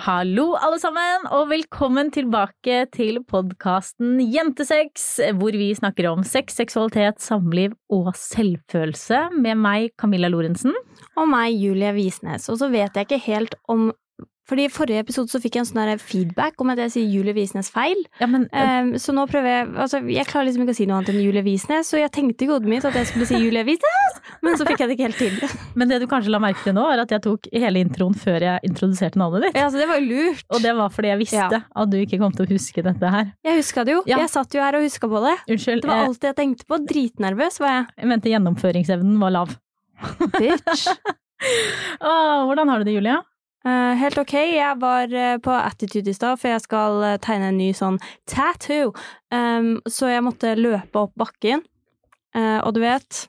Hallo, alle sammen, og velkommen tilbake til podkasten Jentesex, hvor vi snakker om sex, seksualitet, samliv og selvfølelse med meg, Camilla Lorentzen. Og meg, Julie Visnes. Og så vet jeg ikke helt om fordi I forrige episode så fikk jeg en sånn feedback om at jeg sier Julie Visnes feil. Ja, men Um, så nå prøver jeg altså Jeg klarer liksom ikke å si noe annet enn Julie Visnes, så jeg tenkte i hodet mitt at jeg skulle si Julie Visnes, men så fikk jeg det ikke helt til. Men det du kanskje la merke til nå, er at jeg tok hele introen før jeg introduserte navnet ditt. Ja, så det var jo lurt. Og det var fordi jeg visste Ja. at du ikke kom til å huske dette her. Jeg huska det jo. Ja. Jeg satt jo her og huska på det. Unnskyld, Det var alt jeg tenkte på. Dritnervøs var jeg. jeg mente gjennomføringsevnen var lav. Bitch. Åh, hvordan har du det, Julia? Eh, helt ok. Jeg var eh, på Attitude i stad, for jeg skal eh, tegne en ny sånn tattoo. Um, så jeg måtte løpe opp bakken. Og du vet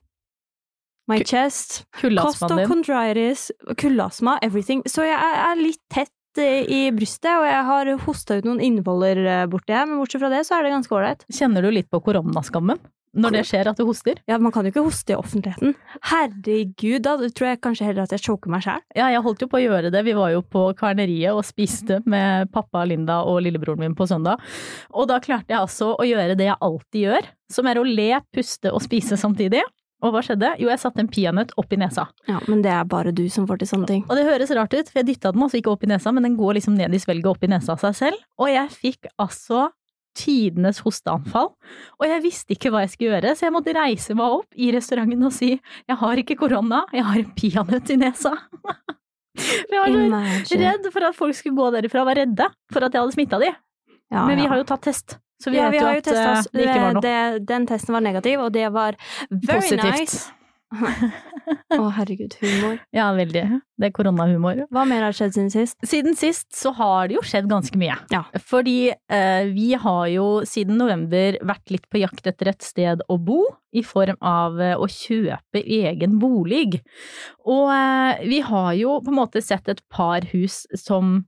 My K chest. Din? Costochondritis, kuldastma, everything. Så jeg er, er litt tett i brystet, og jeg har hosta ut noen innvoller borti her, men bortsett fra det så er det ganske ålreit. Kjenner du litt på koronaskammen? Når det skjer at du hoster? Ja, man kan jo ikke hoste i offentligheten. Herregud, da tror jeg kanskje heller at jeg choker meg sjæl. Ja, jeg holdt jo på å gjøre det. Vi var jo på kverneriet og spiste med pappa, Linda og lillebroren min på søndag. Og da klarte jeg altså å gjøre det jeg alltid gjør, som er å le, puste og spise samtidig. Og hva skjedde? Jo, jeg satte en peanøtt opp i nesa. Ja, men det er bare du som får til sånne ting. Og det høres rart ut, for jeg dytta den altså ikke opp i nesa, men den går liksom ned i svelget opp i nesa av seg selv. Og jeg fikk altså tidenes hosteanfall. Og jeg visste ikke hva jeg skulle gjøre, så jeg måtte reise meg opp i restauranten og si jeg har ikke korona, jeg har en peanøtt i nesa. Jeg var så Imagine. redd for at folk skulle gå derifra og være redde for at jeg hadde smitta de. Ja, Men vi har jo tatt test, så vi ja, vet vi jo at eh, det ikke var noe. Det- Den testen var negativ, og det var very Positivt. nice. Å, herregud, humor. Ja, veldig. Det er koronahumor. Hva mer har skjedd siden sist? Siden sist så har det jo skjedd ganske mye. Ja. Fordi eh, vi har jo siden november vært litt på jakt etter et sted å bo, i form av eh, å kjøpe egen bolig. Og eh, vi har jo på en måte sett et par hus som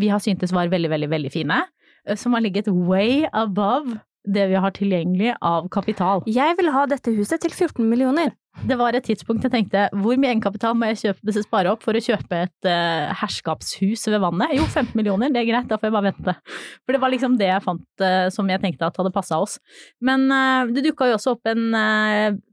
vi har syntes var veldig, veldig, veldig fine. eh, Som har ligget way above det vi har tilgjengelig av kapital. Jeg vil ha dette huset til 14 millioner. Det var et tidspunkt jeg tenkte hvor mye egenkapital må jeg kjøpe, spare opp for å kjøpe et uh, herskapshus ved vannet? Jo, 15 millioner, det er greit, da får jeg bare vente. For det var liksom det jeg fant uh, som jeg tenkte at hadde passa oss. Men uh, det dukka jo også opp en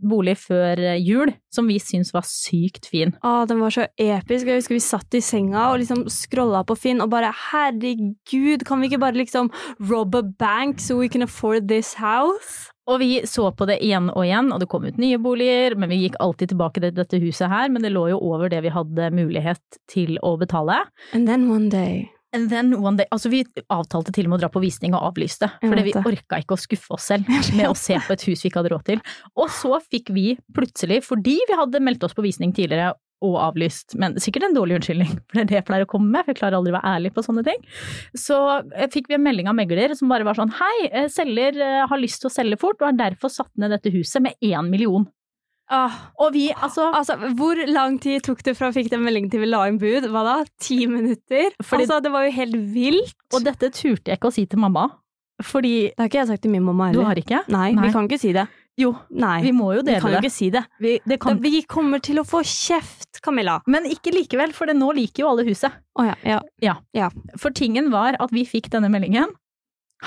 bolig før jul som vi syntes var sykt fin. Å, den var så episk. Jeg husker vi satt i senga og liksom scrolla på Finn og bare herregud, kan vi ikke bare liksom rob a bank so we can afford this house? Og vi så på det igjen og igjen, og det kom ut nye boliger, men vi gikk alltid tilbake til dette huset her, men det lå jo over det vi hadde mulighet til å betale. And then one day And then one day, altså Vi avtalte til og med å dra på visning og avlyste, fordi vi orka ikke å skuffe oss selv med å se på et hus vi ikke hadde råd til. Og så fikk vi plutselig, fordi vi hadde meldt oss på visning tidligere og avlyst, men sikkert en dårlig unnskyldning, for det er det jeg pleier å komme med, for jeg klarer aldri å være ærlig på sånne ting, så eh, fikk vi en melding av megler som bare var sånn hei, eh, selger eh, har lyst til å selge fort og har derfor satt ned dette huset med én million. Ah, Og vi, altså Altså, Hvor lang tid tok det fra vi fikk den meldingen til vi la inn bud? Hva da? Ti minutter? Fordi- altså, Det var jo helt vilt. Og dette turte jeg ikke å si til mamma, fordi Det har ikke jeg sagt til min mamma Du har ikke? Nei, Nei. vi kan ikke si det. Jo, Nei, vi må jo dele det. vi kan jo ikke si det. Vi, det kan, Da, vi kommer til å få kjeft, Camilla. Men ikke likevel, for det, nå liker jo alle huset. Å ja, ja. For tingen var at vi fikk denne meldingen,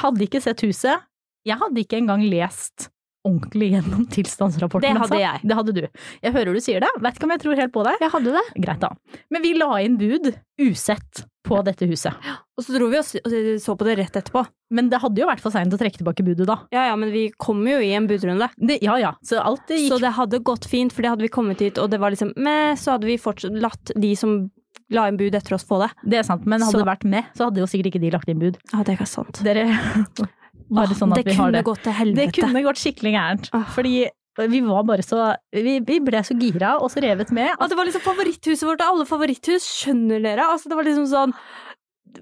hadde ikke sett huset, jeg hadde ikke engang lest ordentlig gjennom tilstandsrapporten. Det hadde altså. jeg. Det hadde du. Jeg hører du sier det, vet ikke om jeg tror helt på det. Jeg hadde det. Greit da. Men vi la inn bud usett på dette huset. Og så dro vi og så på det rett etterpå. Men det hadde jo vært for seint å trekke tilbake budet da. Ja ja, men vi kom jo i en budrunde. Det, ja ja, så alt det gikk Så det hadde gått fint, for det hadde vi kommet hit, og det var liksom meh, så hadde vi fortsatt latt de som la inn bud etter oss få det. Det er sant, men hadde Så- det vært med, så hadde jo sikkert ikke de lagt inn bud. Ja, det er ikke sant. Dere Bare sånn at det vi har kunne det. gått til helvete. Det kunne gått skikkelig gærent. Fordi vi var bare så Vi, vi ble så gira og så revet med. At det var liksom favoritthuset vårt av alle favoritthus, skjønner dere? Altså, det var liksom sånn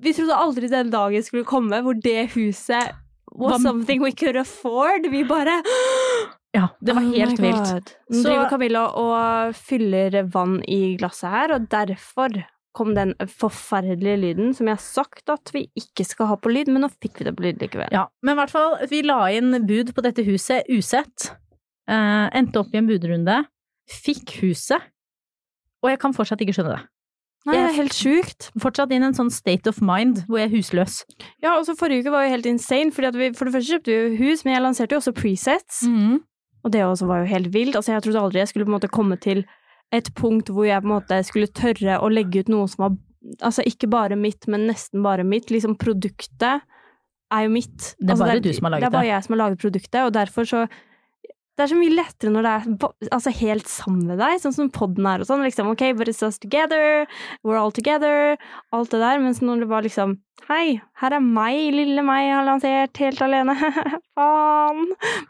Vi trodde aldri den dagen skulle komme hvor det huset was Bam. something we could afford. Vi bare Ja, det var Oh helt oh vilt. Nå Så- driver Camilla og fyller vann i glasset her, og derfor kom den forferdelige lyden som jeg har sagt at vi ikke skal ha på lyd, men nå fikk vi det på lyd likevel. Ja, men i hvert fall, vi la inn bud på dette huset usett. Eh, endte opp i en budrunde. Fikk huset. Og jeg kan fortsatt ikke skjønne det. Nei, det er helt sjukt. Fortsatt inn en sånn state of mind hvor jeg er husløs. Ja, og så forrige uke var jo helt insane, fordi vi for det første kjøpte vi hus, men jeg lanserte jo også presets. Mm. Og det også var jo helt vilt. Altså, jeg trodde aldri jeg skulle på en måte komme til et punkt hvor jeg på en måte skulle tørre å legge ut noe som var Altså ikke bare mitt, men nesten bare mitt. Liksom produktet er jo mitt. Det er altså, bare du som har laget det. er bare jeg som har laget produktet, og derfor så det er så mye lettere når det er altså, helt sammen med deg, sånn som podden er og sånn. Liksom, ok, but it's us together, we're all together, alt det der. Mens når det var liksom Hei, her er meg, lille meg, jeg har lansert helt alene. faen.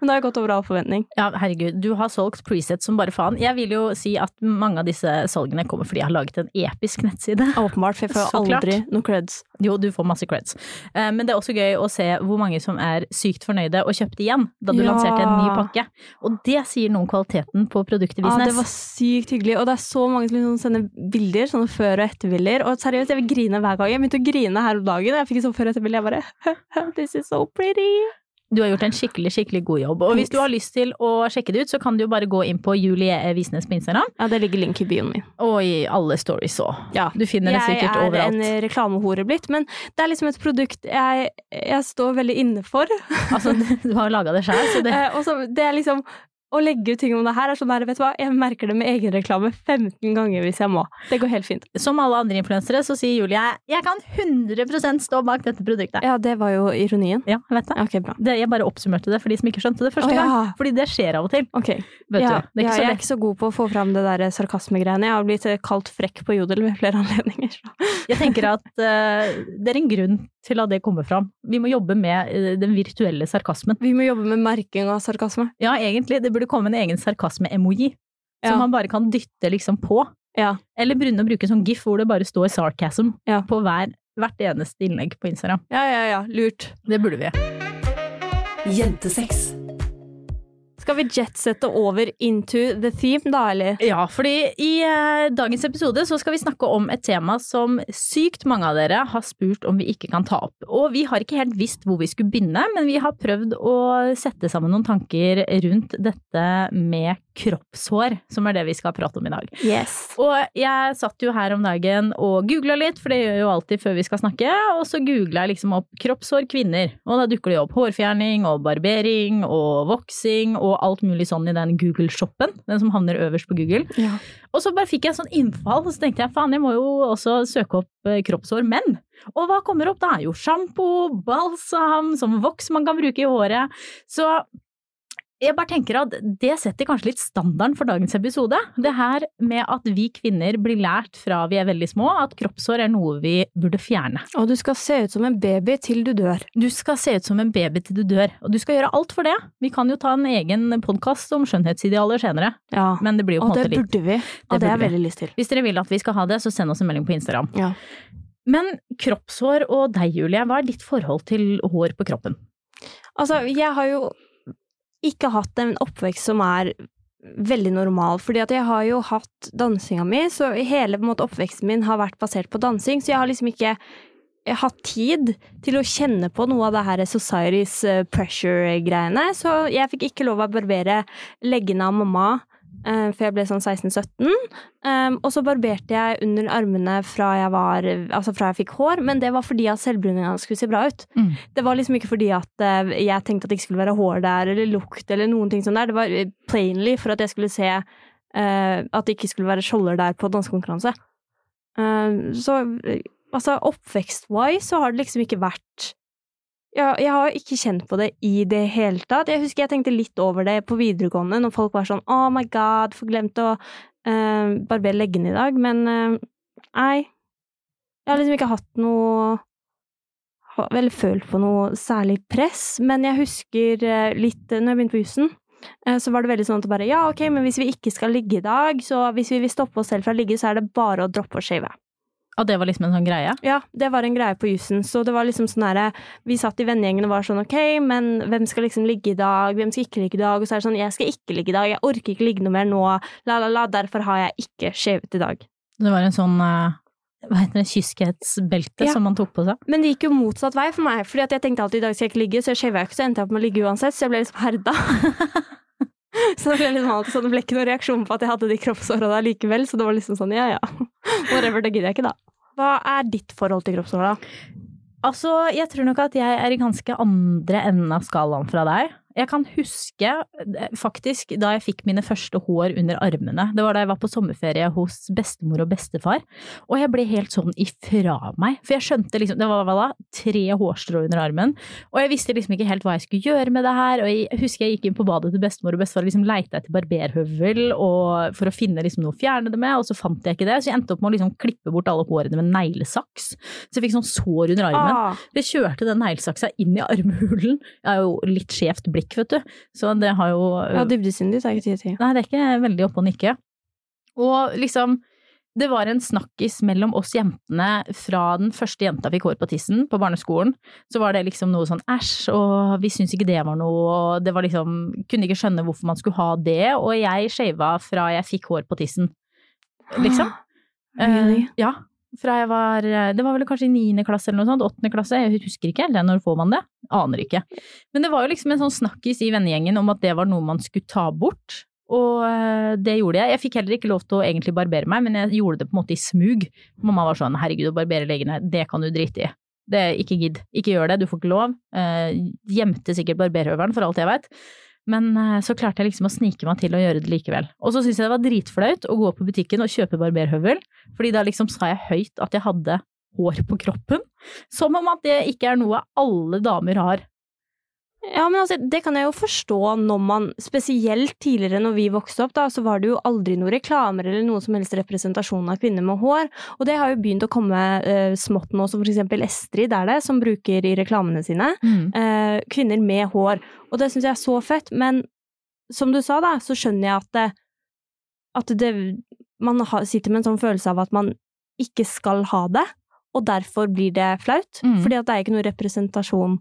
Men det har gått over all forventning. Ja, herregud, du har solgt presets som bare faen. Jeg vil jo si at mange av disse salgene kommer fordi jeg har laget en episk nettside. Åpenbart, for jeg får Så klart. aldri noe creds. Jo, du får masse creds. Eh, Men det er også gøy å se hvor mange som er sykt fornøyde og kjøpte igjen da du Ja. lanserte en ny pakke. Og det sier noe om kvaliteten på produktet Ja, det var sykt hyggelig, og det er så mange som liksom sender bilder, sånne før- og etterbilder. Og seriøst, jeg vil grine hver gang. Jeg begynte å grine her om dagen, jeg fikk sånn før- etter etterbilde. Jeg bare This is so pretty. Du har gjort en skikkelig, skikkelig god jobb. Og hvis du har lyst til å sjekke det ut, så kan du jo bare gå inn på Julie Visnes på Instagram, Ja, det ligger link i bioen min. og i alle stories òg. Ja. Du finner det sikkert jeg er en reklamehore blitt, men det er liksom et produkt jeg, jeg står veldig inne for. Altså, du har laga det sjøl, så det Eh, og så det er liksom å legge ut ting om det her er sånn der, vet du hva, jeg merker det med egenreklame 15 ganger hvis jeg må. Det går helt fint. Som alle andre influensere så sier Julie jeg kan 100% stå bak dette produktet. Ja, det var jo ironien. Ja, jeg vet det. Okay, Ok, bra. det. Jeg bare oppsummerte det for de som ikke skjønte det første oh, ja. gang. Fordi det skjer av og til. Ok. Vet ja, du. Det er ja, så jeg er ikke så god på å få fram det der sarkasmegreiene. Jeg har blitt eh, kalt frekk på Jodel ved flere anledninger. Så. Jeg tenker at uh, det er en grunn til at det kommer fram. Vi må jobbe med eh, den virtuelle sarkasmen. Vi må jobbe med merking av sarkasme. Ja, egentlig. Det burde komme en egen sarkasme-emoji. Ja. Som man bare kan dytte liksom på. Ja. Eller begynne å bruke sånn gif hvor det bare står sarcasm Ja. på hver, hvert eneste innlegg på Instagram. ja, ja, ja. Lurt. Det burde vi. Jentesex. Skal vi jetsette over into the theme, da, eller? Ja, fordi i eh, dagens episode så skal vi snakke om et tema som sykt mange av dere har spurt om vi ikke kan ta opp. Og vi har ikke helt visst hvor vi skulle begynne, men vi har prøvd å sette sammen noen tanker rundt dette med kroppshår, som er det vi skal prate om i dag. Yes. Og jeg satt jo her om dagen og googla litt, for det gjør jeg jo alltid før vi skal snakke, og så googla jeg liksom opp kroppshår kvinner, og da dukker det jo opp hårfjerning og barbering og voksing og alt mulig sånn i den Google-shoppen, den som havner øverst på Google. Ja. Og så bare fikk jeg sånn innfall, og så tenkte jeg faen, jeg må jo også søke opp eh, kroppshår menn. Og hva kommer opp? Det er jo sjampo, balsam, som voks man kan bruke i håret. Så jeg bare tenker at det setter kanskje litt standarden for dagens episode. Det her med at vi kvinner blir lært fra vi er veldig små at kroppshår er noe vi burde fjerne. Og du skal se ut som en baby til du dør. Du skal se ut som en baby til du dør, og du skal gjøre alt for det. Vi kan jo ta en egen podkast om skjønnhetsidealer senere, Ja. men det blir jo på Og en det måte litt burde vi. Og det, burde har jeg veldig lyst til. Hvis dere vil at vi skal ha det, så send oss en melding på Instagram. Ja. Men kroppshår og deg, Julie, hva er ditt forhold til hår på kroppen? Altså, jeg har jo ikke hatt en oppvekst som er veldig normal, fordi at jeg har jo hatt dansinga mi, så hele måte, oppveksten min har vært basert på dansing, så jeg har liksom ikke hatt tid til å kjenne på noe av det her society's eh, pressure-greiene, så jeg fikk ikke lov å barbere leggene av mamma eh, før jeg ble sånn 16-17. Um, og så barberte jeg under armene fra jeg var Altså fra jeg fikk hår, men det var fordi at selvbruninga skulle se bra ut. Mm. Det var liksom ikke fordi at eh, jeg tenkte at det ikke skulle være hår der, eller lukt, eller noen ting sånn der. Det var eh, plainly for at jeg skulle se uh, at det ikke skulle være skjolder der på dansekonkurranse. Uh, så eh, altså, oppvekst-wise så har det liksom ikke vært ja, jeg har ikke kjent på det i det hele tatt. Jeg husker jeg tenkte litt over det på videregående, når folk var sånn oh my god, for glemt å uh, barbere leggene i dag, men uh, nei. Jeg har liksom ikke hatt noe vel følt på noe særlig press, men jeg husker eh, litt eh, når jeg begynte på jussen, eh, så var det veldig sånn at bare ja, ok, men hvis vi ikke skal ligge i dag, så hvis vi vil stoppe oss selv fra å ligge, så er det bare å droppe å shave. Og det var liksom en sånn greie? Ja, det var en greie på jussen, så det var liksom sånn herre Vi satt i vennegjengen og var sånn ok, men hvem skal liksom ligge i dag, hvem skal ikke ligge i dag, og så er det sånn jeg skal ikke ligge i dag, jeg orker ikke ligge noe mer nå, la la la, derfor har jeg ikke skjevet i dag. Det var en sånn eh, hva heter det, kyskhetsbelte Ja. som man tok på seg. Men det gikk jo motsatt vei for meg, fordi at jeg tenkte alltid i dag skal jeg ikke ligge, så jeg shava ikke, så endte jeg opp med å ligge uansett, så jeg ble liksom herda. så det ble, liksom alltid så det ble ikke noen reaksjon på at jeg hadde de kroppsåra der likevel, så det var liksom sånn ja ja, whatever, det gidder jeg ikke da. Hva er ditt forhold til kroppshåra? Altså, jeg tror nok at jeg er i ganske andre enden av skalaen fra deg. Jeg kan huske eh, faktisk da jeg fikk mine første hår under armene. Det var da jeg var på sommerferie hos bestemor og bestefar. Og jeg ble helt sånn ifra meg. For jeg skjønte liksom Det var hva da? Tre hårstrå under armen. Og jeg visste liksom ikke helt hva jeg skulle gjøre med det her. Og jeg husker jeg gikk inn på badet til bestemor og bestefar og liksom leita etter barberhøvel og for å finne liksom noe å fjerne det med, og så fant jeg ikke det. Så jeg endte opp med å liksom klippe bort alle hårene med neglesaks. Så jeg fikk sånn sår under armen. Ah, Jeg kjørte den neglesaksa inn i armhulen. Jeg er jo litt skjevt blikk, vet du. Så det har jo ja, dybdesynet ditt er ikke ti-ti. Nei, det er ikke veldig oppe å nikke. Og liksom det var en snakkis mellom oss jentene fra den første jenta fikk hår på tissen på barneskolen. Så var det liksom noe sånn æsj, og vi syntes ikke det var noe, og det var liksom Kunne ikke skjønne hvorfor man skulle ha det, og jeg shava fra jeg fikk hår på tissen, liksom. Really? Uh, ja. Fra jeg var Det var vel kanskje i niende klasse eller noe sånt, åttende klasse, jeg husker ikke helt, når får man det? Aner ikke. Men det var jo liksom en sånn snakkis i vennegjengen om at det var noe man skulle ta bort. Og eh, det gjorde jeg. Jeg fikk heller ikke lov til å egentlig barbere meg, men jeg gjorde det på en måte i smug. Mamma var sånn herregud, å barbere legene, det kan du drite i. Det, ikke gidd. Ikke gjør det, du får ikke lov. Eh, gjemte sikkert barberhøvelen for alt jeg veit. Men eh, så klarte jeg liksom å snike meg til å gjøre det likevel. Og så syntes jeg det var dritflaut å gå på butikken og kjøpe barberhøvel, fordi da liksom sa jeg høyt at jeg hadde hår på kroppen. Som om at det ikke er noe alle damer har. Ja, men altså, det kan jeg jo forstå når man, spesielt tidligere når vi vokste opp, da, så var det jo aldri noen reklamer eller noen som helst representasjon av kvinner med hår, og det har jo begynt å komme uh, smått nå, som for eksempel Estrid er det, som bruker i reklamene sine, eh, kvinner med hår, og det synes jeg er så fett, men som du sa da, så skjønner jeg at det, at det, man har, sitter med en sånn følelse av at man ikke skal ha det, og derfor blir det flaut, Mm. fordi at det er ikke noen representasjon,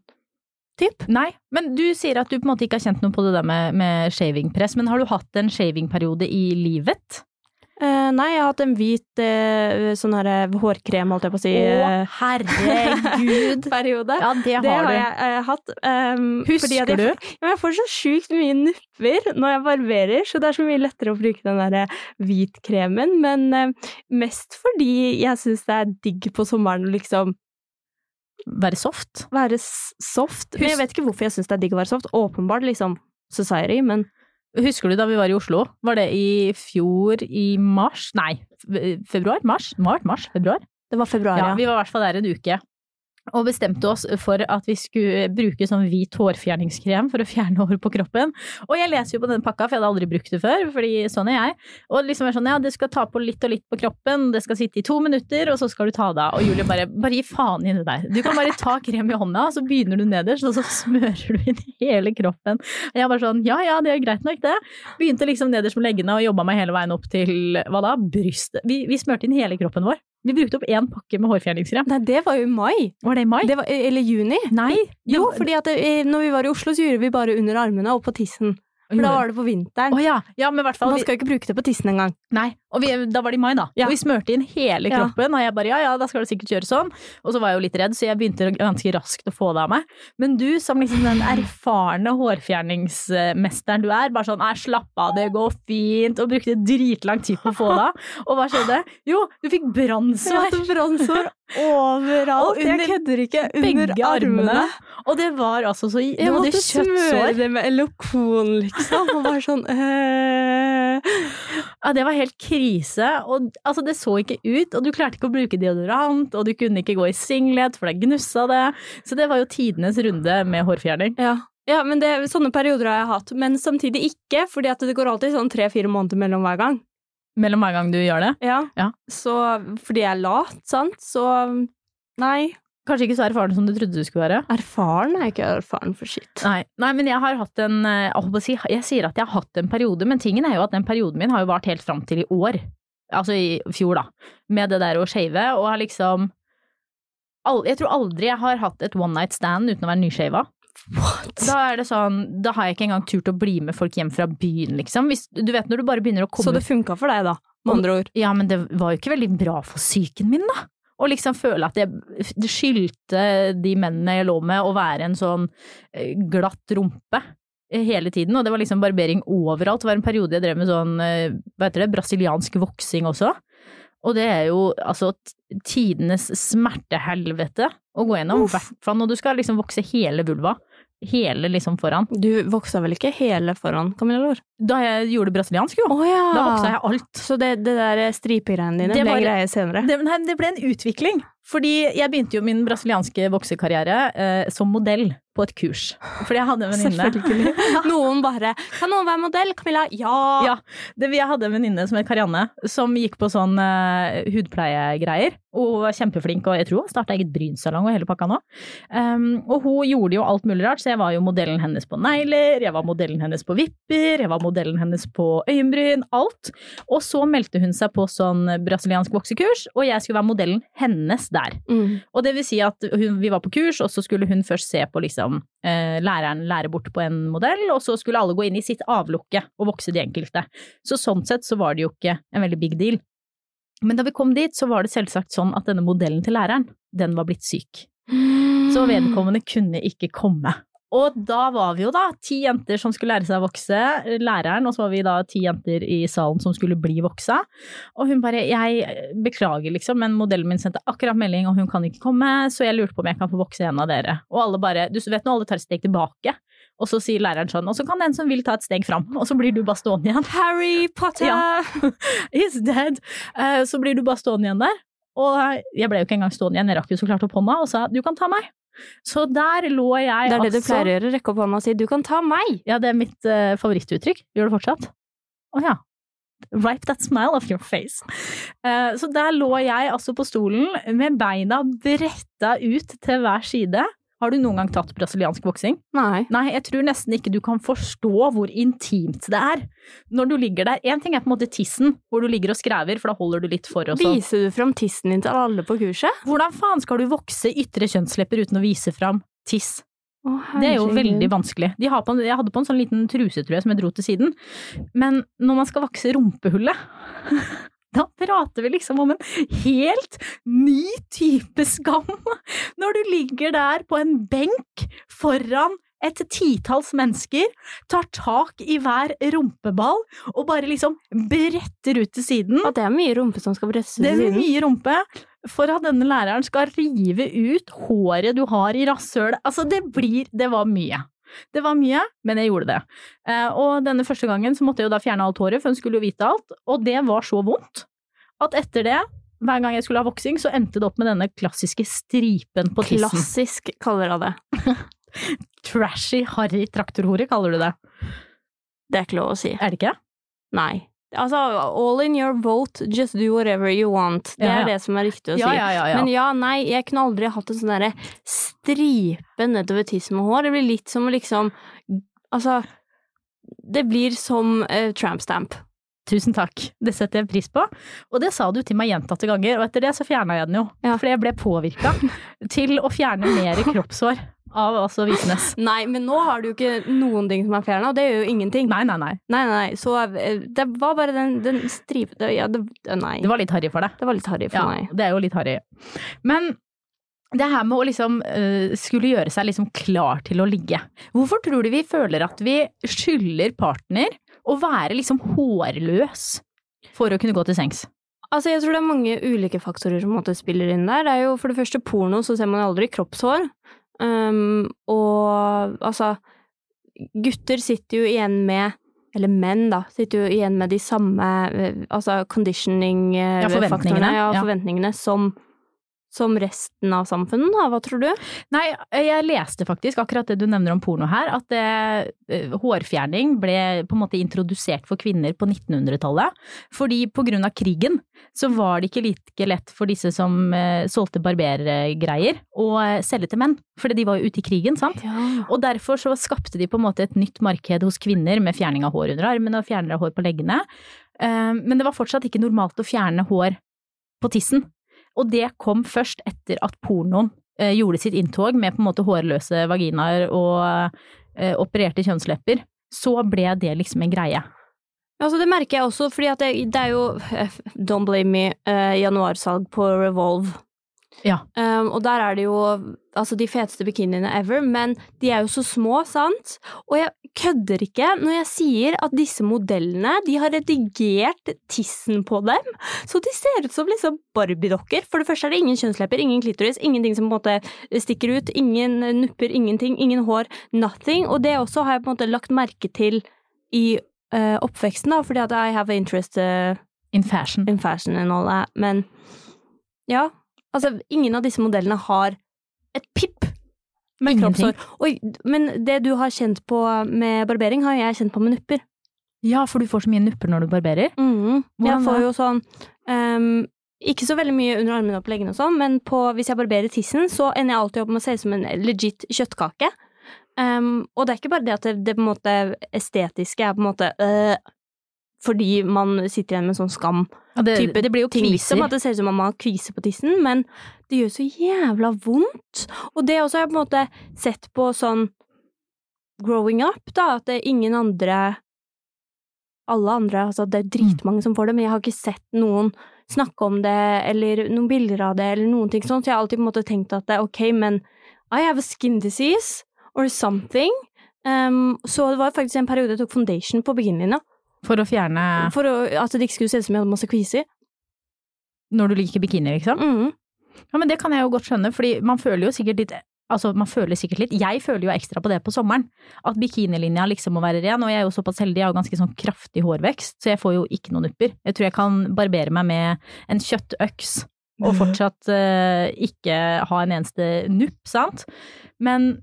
typ. Nei, men du sier at du på en måte ikke har kjent noe på det der med, med shavingpress, men har du hatt en shavingperiode i livet? Uh, nei, jeg har hatt en hvit uh, sånn her eh, hårkrem, holdt jeg på å si. Å, herregud! periode. Ja, det har det har du. jeg hatt. Um, Husker at jeg, du? Ja, jeg får så sjukt mye nupper når jeg barberer, så det er så mye lettere å bruke den der hvitkremen. Men mest fordi jeg syns det er digg på sommeren å liksom Være soft? være soft. Men jeg vet ikke hvorfor jeg syns det er digg å være soft. Åpenbart liksom society, men Husker du da vi var i Oslo? Var det i fjor i mars? Nei, februar? Mars? Mart, mars? Februar? det var februar, Ja, ja. vi var i hvert fall der en uke. Og bestemte oss for at vi skulle bruke sånn hvit hårfjerningskrem for å fjerne hår på kroppen. Og jeg leser jo på den pakka, for jeg hadde aldri brukt det før, fordi sånn er jeg. Og liksom er sånn, ja, det skal ta på litt og litt på kroppen, det skal sitte i to minutter, og så skal du ta det av. Og Julie bare, bare gi faen i det der. Du kan bare ta krem i hånda, så begynner du nederst, og så smører du inn hele kroppen. Og jeg bare sånn, ja ja, det er greit nok det. Begynte liksom nederst med leggene og jobba meg hele veien opp til, hva da, brystet. Vi, vi smørte inn hele kroppen vår. Vi brukte opp én pakke med hårfjerningskrem. Nei, det var jo i mai. Var det i mai? Det var, eller juni. Nei. Jo, fordi at det, når vi var i Oslo, så gjorde vi bare under armene og på tissen. For da var det på vinteren. Oh, ja. ja, men hvert fall Man skal jo ikke bruke det på tissen engang. Nei, og vi, da var det i mai, da. Ja. Og vi smørte inn hele kroppen, og jeg bare ja ja, da skal det sikkert gjøre sånn. Og så var jeg jo litt redd, så jeg begynte ganske raskt å få det av meg. Men du som liksom den erfarne hårfjerningsmesteren du er, bare sånn nei, slapp av, det går fint, og brukte dritlang tid på å få det av. Og hva skjedde? Jo, du fikk brannsår brannsår overalt. Og under jeg kødder ikke. Under armene. armene. Og det var altså så Jeg måtte smøre det med Elokon, liksom. Og bare sånn øh. Ja, det var helt krise. Og altså, det så ikke ut, og du klarte ikke å bruke deodorant, og du kunne ikke gå i singlet, for det gnussa det. Så det var jo tidenes runde med hårfjerning. Ja. ja, men det, sånne perioder har jeg hatt. Men samtidig ikke, fordi at det går alltid sånn tre-fire måneder mellom hver gang. Mellom hver gang du gjør det. Ja. Ja. Så fordi jeg er lat, sant, så nei. Kanskje ikke så erfaren som du trodde du skulle være. Erfaren er ikke erfaren for shit. Nei, nei men jeg har hatt en eh, jeg si, Jeg sier at jeg har hatt en periode, men tingen er jo at den perioden min har jo vart helt fram til i år. Altså i fjor, da. Med det der å shave, og har liksom Jeg tror aldri jeg har hatt et one night stand uten å være nyshava. What? Da er det sånn, da har jeg ikke engang turt å bli med folk hjem fra byen, liksom. Hvis, du vet når du bare begynner å komme Så det funka for deg, da, med andre ord. Ja, men det var jo ikke veldig bra for psyken min, da. Og liksom føle at jeg det skyldte de mennene jeg lå med å være en sånn eh, glatt rumpe eh, hele tiden, og det var liksom barbering overalt. Det var en periode jeg drev med sånn, eh, hva heter det, brasiliansk voksing også. Og det er jo altså tidenes smertehelvete å gå gjennom, i hvert fall når du skal liksom vokse hele vulva. Hele liksom foran. Du voksa vel ikke hele foran, Camilla Lor? Da jeg gjorde brasiliansk, jo. Oh, ja! Da voksa jeg alt. Så det, det der stripegreiene dine Det ble en greie senere? Det, nei, det ble en utvikling. Fordi jeg begynte jo min brasilianske voksekarriere eh, som modell på et kurs. Fordi jeg hadde en venninne Noen bare Kan noen være modell? Camilla? Ja! Ja. Det, jeg hadde en venninne som het Karianne, som gikk på sånn eh, hudpleiegreier. Og var kjempeflink, og jeg tror hun starta eget brynsalong og hele pakka nå. Um, og hun gjorde jo alt mulig rart, så jeg var jo modellen hennes på negler, jeg var modellen hennes på vipper, jeg var modellen hennes på øyenbryn, alt. Og så meldte hun seg på sånn brasiliansk voksekurs, og jeg skulle være modellen hennes der. Mm. Og det vil si at hun, vi var på kurs, og så skulle hun først se på liksom eh, læreren lære bort på en modell, og så skulle alle gå inn i sitt avlukke og vokse de enkelte. Så sånn sett så var det jo ikke en veldig big deal. Men da vi kom dit, så var det selvsagt sånn at denne modellen til læreren, den var blitt syk. Så vedkommende kunne ikke komme. Og da var vi jo da ti jenter som skulle lære seg å vokse, læreren, og så var vi da ti jenter i salen som skulle bli voksa. Og hun bare, jeg beklager liksom, men modellen min sendte akkurat melding, og hun kan ikke komme, så jeg lurte på om jeg kan få vokse en av dere. Og alle bare, du vet nå, alle tar et steg tilbake, og så sier læreren sånn, og så kan den som vil ta et steg fram, og så blir du bare stående igjen. Harry Potter! Ja. He's dead. Eh, Så blir du bare stående igjen der. Og jeg ble jo ikke engang stående igjen, jeg rakk jo så klart opp hånda og sa du kan ta meg. Så der lå jeg Det er det du altså pleier å gjøre, rekke opp hånda og si 'du kan ta meg'. Ja, det er mitt uh, favorittuttrykk. Gjør det fortsatt? Å ja. Wipe that smile off your face. Uh, så der lå jeg altså på stolen med beina bretta ut til hver side. Har du noen gang tatt brasiliansk voksing? Nei. Nei, jeg tror nesten ikke du kan forstå hvor intimt det er. Når du ligger der, én ting er på en måte tissen, hvor du ligger og skrever, for da holder du litt for og sånn. Viser du fram tissen din til alle på kurset? Hvordan faen skal du vokse ytre kjønnslepper uten å vise fram tiss? Å, Det er jo veldig vanskelig. De har på, en- jeg hadde på en sånn liten truse, tror jeg, som jeg dro til siden. Men når man skal vokse rumpehullet, da prater vi liksom om en helt ny type skam. Når du ligger der på en benk foran et titalls mennesker, tar tak i hver rumpeball og bare liksom bretter ut til siden. Og det er mye rumpe som skal brettes ut Det er mye rumpe for at denne læreren skal rive ut håret du har i rasshølet. Altså, det blir Det var mye. Det var mye, men jeg gjorde det. Eh, og denne første gangen så måtte jeg jo da fjerne alt håret, for hun skulle jo vite alt, og det var så vondt at etter det, hver gang jeg skulle ha voksing, så endte det opp med denne klassiske stripen på tissen. Klassisk, kaller jeg det. Trashy, harry traktorhore, kaller du det. Det er ikke lov å si. Er det ikke? Nei. Altså, all in your vote, just do whatever you want. Det Ja, ja. er det som er riktig å si. ja. Men ja, nei, jeg kunne aldri hatt en sånn derre stripe nedover tissen med hår. Det blir litt som liksom Altså, det blir som uh, tramp stamp. Tusen takk, det setter jeg pris på. Og det sa du til meg gjentatte ganger, og etter det så fjerna jeg den jo. Ja. Fordi jeg ble påvirka til å fjerne mer kroppshår av altså Visnes. Nei, men nå har du jo ikke noen ting som er fjerna, og det gjør jo ingenting. Nei, nei, nei. Nei, nei, så eh, det var bare den, den stripete Ja, det, nei. Det var litt harry for deg. Det var litt harry for Ja, meg. det er jo litt harry. Men det her med å liksom uh, skulle gjøre seg liksom klar til å ligge. Hvorfor tror du vi føler at vi skylder partner å være liksom hårløs for å kunne gå til sengs? Altså, jeg tror det er mange ulike faktorer som måte spiller inn der. Det er jo for det første porno, så ser man aldri kroppshår. Um, og altså Gutter sitter jo igjen med eller menn, da, sitter jo igjen med de samme eh, altså conditioning-faktorene Ja, forventningene, ja, ja. forventningene som, som resten av samfunnet, da. Hva tror du? Nei, jeg leste faktisk akkurat det du nevner om porno her, at det, eh, hårfjerning ble på en måte introdusert for kvinner på 1900-tallet. Fordi på grunn av krigen så var det ikke like lett for disse som eh, solgte barbergreier å selge til menn. Fordi de var jo ute i krigen, sant? Ja. Og derfor så skapte de på en måte et nytt marked hos kvinner med fjerning av hår under armene og fjerning av hår på leggene. Eh, Men det var fortsatt ikke normalt å fjerne hår på tissen. Og det kom først etter at pornoen eh, gjorde sitt inntog med på en måte hårløse vaginaer og eh, opererte kjønnslepper. Så ble det liksom en greie. Altså, det merker jeg også, fordi det, det er jo eh, Don't blame me, eh, januarsalg på Revolve. Ja. Um, og der er det jo altså de feteste bikiniene ever, men de er jo så små, sant? Og jeg kødder ikke når jeg sier at disse modellene, de har redigert tissen på dem, så de ser ut som liksom Barbie-dokker. For det første er det ingen kjønnslepper, ingen klitoris, ingenting som på en måte stikker ut, ingen nupper, ingenting, ingen hår, nothing. Og det også har jeg på en måte lagt merke til i uh, oppveksten, da, fordi at I have interest uh, In fashion. in fashion and all that, men ja, altså ingen av disse modellene har et pipp med Ingenting. kroppshår. Men det du har kjent på med barbering, har jeg kjent på med nupper. Ja, for du får så mye nupper når du barberer. Mm. Jeg får jo sånn um, Ikke så veldig mye under armene og på leggene og sånn, men på, hvis jeg barberer tissen, så ender jeg alltid opp med å se ut som en legit kjøttkake. Um, og det er ikke bare det at det, det på en måte estetiske er på en måte øh, fordi man sitter igjen med sånn skam Ja, det, type det blir jo kviser. liksom. At det ser ut som om man har kvise på tissen, men det gjør så jævla vondt. Og det også har jeg på en måte sett på sånn growing up, da, at det er ingen andre Alle andre, altså det er dritmange som får det, men jeg har ikke sett noen snakke om det, eller noen bilder av det, eller noen ting sånn, så jeg har alltid på en måte tenkt at det ok, men I have a skin disease, or something. Um, så det var faktisk en periode jeg tok foundation på beginnerlinja, For å fjerne for å, at det ikke skulle se ut som jeg hadde masse kviser. Når du liker bikini, liksom. Mhm. Ja, men det kan jeg jo godt skjønne, fordi man føler jo sikkert litt Altså, man føler sikkert litt Jeg føler jo ekstra på det på sommeren. At bikinilinja liksom må være ren, og jeg er jo såpass heldig, jeg har jo ganske sånn kraftig hårvekst, så jeg får jo ikke noen nupper. Jeg tror jeg kan barbere meg med en kjøttøks og fortsatt uh, ikke ha en eneste nupp, sant? Men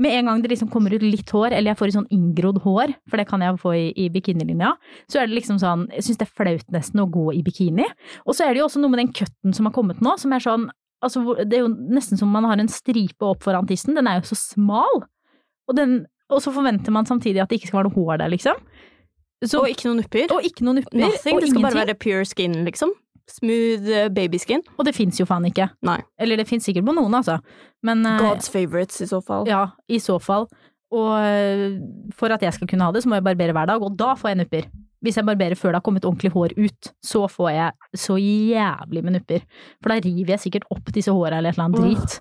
med en gang det liksom kommer ut litt hår, eller jeg får et sånn inngrodd hår, for det kan jeg få i, i bikinilinja, så er det liksom sånn, jeg syns det er flaut nesten å gå i bikini. Og så er det jo også noe med den cutten som har kommet nå, som er sånn Altså, det er jo nesten som man har en stripe opp foran tissen, den er jo så smal. Og, den, og så forventer man samtidig at det ikke skal være noe hår der, liksom. Så, Og ikke noen nupper. og ikke noen nupper. Nothing. og Det skal bare være pure skin, liksom. Smooth uh, babyskin. Og det fins jo faen ikke. Nei. Eller det fins sikkert på noen, altså. Men eh, God's favorites, i så fall. Ja, i så fall. Og øh, for at jeg skal kunne ha det, så må jeg barbere hver dag, og da får jeg nupper. Hvis jeg barberer før det har kommet ordentlig hår ut, så får jeg så jævlig med nupper. For da river jeg sikkert opp disse håra eller et eller annet drit.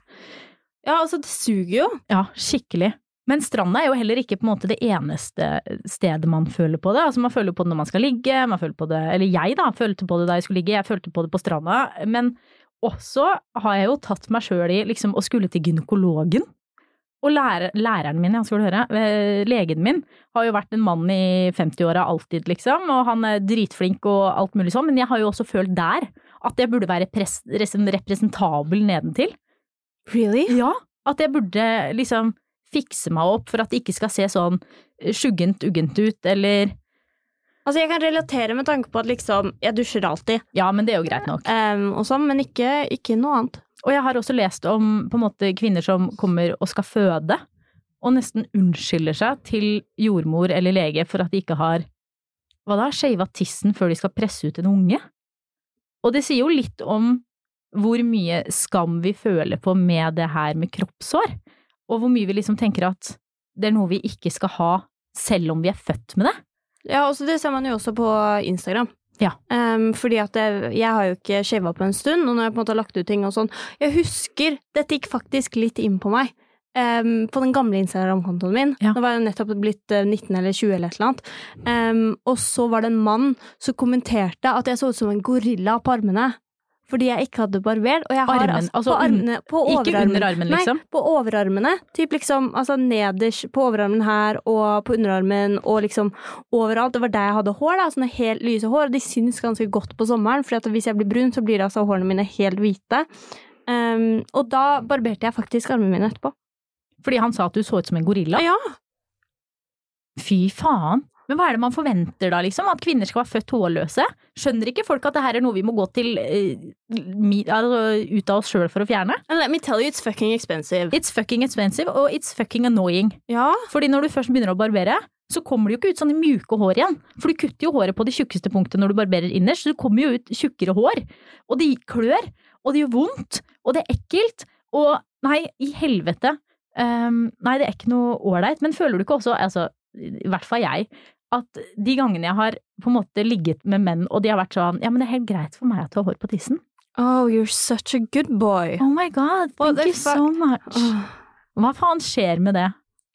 Ja, altså, det suger jo. Ja, skikkelig. Men stranda er jo heller ikke på en måte det eneste stedet man føler på det. Altså man føler på det når man skal ligge, man føler på det Eller jeg, da, følte på det da jeg skulle ligge, jeg følte på det på stranda. Men også har jeg jo tatt meg sjøl i liksom å skulle til gynekologen. Og lærer, læreren min, skal du høre, eh, legen min, har jo vært en mann i 50-åra alltid, liksom, og han er dritflink og alt mulig sånn, men jeg har jo også følt der at jeg burde være pres, representabel nedentil. Really? Ja, at jeg burde liksom fikse meg opp for at det ikke skal se sånn sjuggent uggent ut, eller Altså, jeg kan relatere med tanke på at liksom, jeg dusjer alltid, Ja, men det er jo greit nok. um, og sånn, men ikke, ikke noe annet. Og jeg har også lest om på en måte kvinner som kommer og skal føde, og nesten unnskylder seg til jordmor eller lege for at de ikke har hva da, shava tissen før de skal presse ut en unge. Og det sier jo litt om hvor mye skam vi føler på med det her med kroppshår, og hvor mye vi liksom tenker at det er noe vi ikke skal ha selv om vi er født med det. Ja, også det ser man jo også på Instagram. Ja. Um, fordi at jeg, jeg har jo ikke shava på en stund, og når jeg på en måte har lagt ut ting og sånn Jeg husker Dette gikk faktisk litt inn på meg. Um, på den gamle Instagram-kontoen min. Ja. Da var jeg nettopp blitt eh, 19 eller 20 eller et eller annet. Um, og så var det en mann som kommenterte at jeg så ut som en gorilla på armene. Fordi jeg ikke hadde barbert. Og jeg har Armen, altså, altså på armene, på Ikke under armen, liksom. Nei, på overarmene. Typ liksom, altså nederst på overarmen her, og på underarmen, og liksom overalt. Det var der jeg hadde hår, da, sånne helt lyse hår, og de syns ganske godt på sommeren, for hvis jeg blir brun, så blir altså hårene mine helt hvite. Um, og da barberte jeg faktisk armene mine etterpå. Fordi han sa at du så ut som en gorilla. Ja, Fy faen. Men hva er det man forventer da, liksom? At kvinner skal være født hårløse? Skjønner ikke folk at det her er noe vi må gå til eh, altså, ut av oss sjøl for å fjerne? and let me tell you, it's fucking expensive. It's fucking expensive, og it's fucking annoying. Ja, Fordi når du først begynner å barbere, så kommer det jo ikke ut sånne mjuke hår igjen. For du kutter jo håret på det tjukkeste punktet når du barberer innerst, så det kommer jo ut tjukkere hår. Og det klør, og det gjør vondt, og det er ekkelt. Og nei, i helvete. Um, nei, det er ikke noe ålreit. Men føler du ikke også, altså, i hvert fall jeg, at de gangene jeg har på en måte ligget med menn, og de har vært sånn ja, men det er helt greit for meg at du har hår på tissen. Oh, you're such a good boy. Oh my god, thank oh, you so much. Oh. Hva faen skjer med det?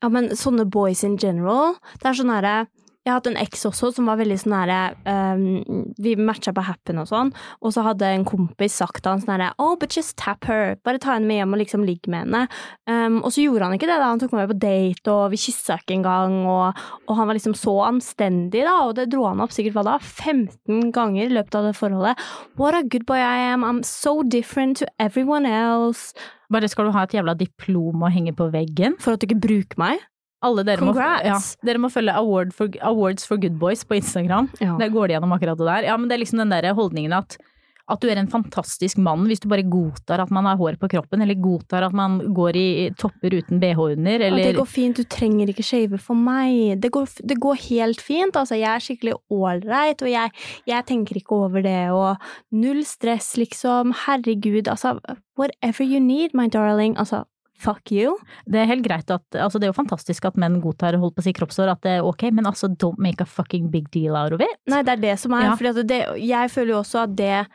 Ja, men sånne boys in general, det er sånn herre Jeg har hatt en eks også som var veldig sånn herre um, Vi matcha på Happen og sånn, og så hadde en kompis sagt til han sånn herre Oh, but just tap her. Bare ta henne med hjem og liksom ligge med henne. Um, og så gjorde han ikke det, da. Han tok meg med på date, og vi kyssa ikke engang, og, og han var liksom så anstendig, da, og det dro han opp sikkert hva da, 15 ganger i løpet av det forholdet. What a good boy I am. I'm so different to everyone else. Bare skal du ha et jævla diplom å henge på veggen? For at du ikke bruker meg. Alle dere må, ja, dere må følge Award for, Awards for Good Boys på Instagram. Ja. Der går de gjennom akkurat det der. Ja, men det er liksom den der holdningen at at du er en fantastisk mann hvis du bare godtar at man har hår på kroppen, eller godtar at man går i topper uten bh under, Og det går fint, du trenger ikke shave for meg. Det går, det går helt fint, altså. Jeg er skikkelig ålreit, og jeg, jeg tenker ikke over det, og null stress, liksom. Herregud, altså. Whatever you need, my darling. Altså, fuck you. Det er helt greit at Altså, det er jo fantastisk at menn godtar holdt på å si kroppshår, at det er ok, men altså, don't make a fucking big deal out of it. Nei, det er det som er. Ja. Fordi det, jeg føler jo også at det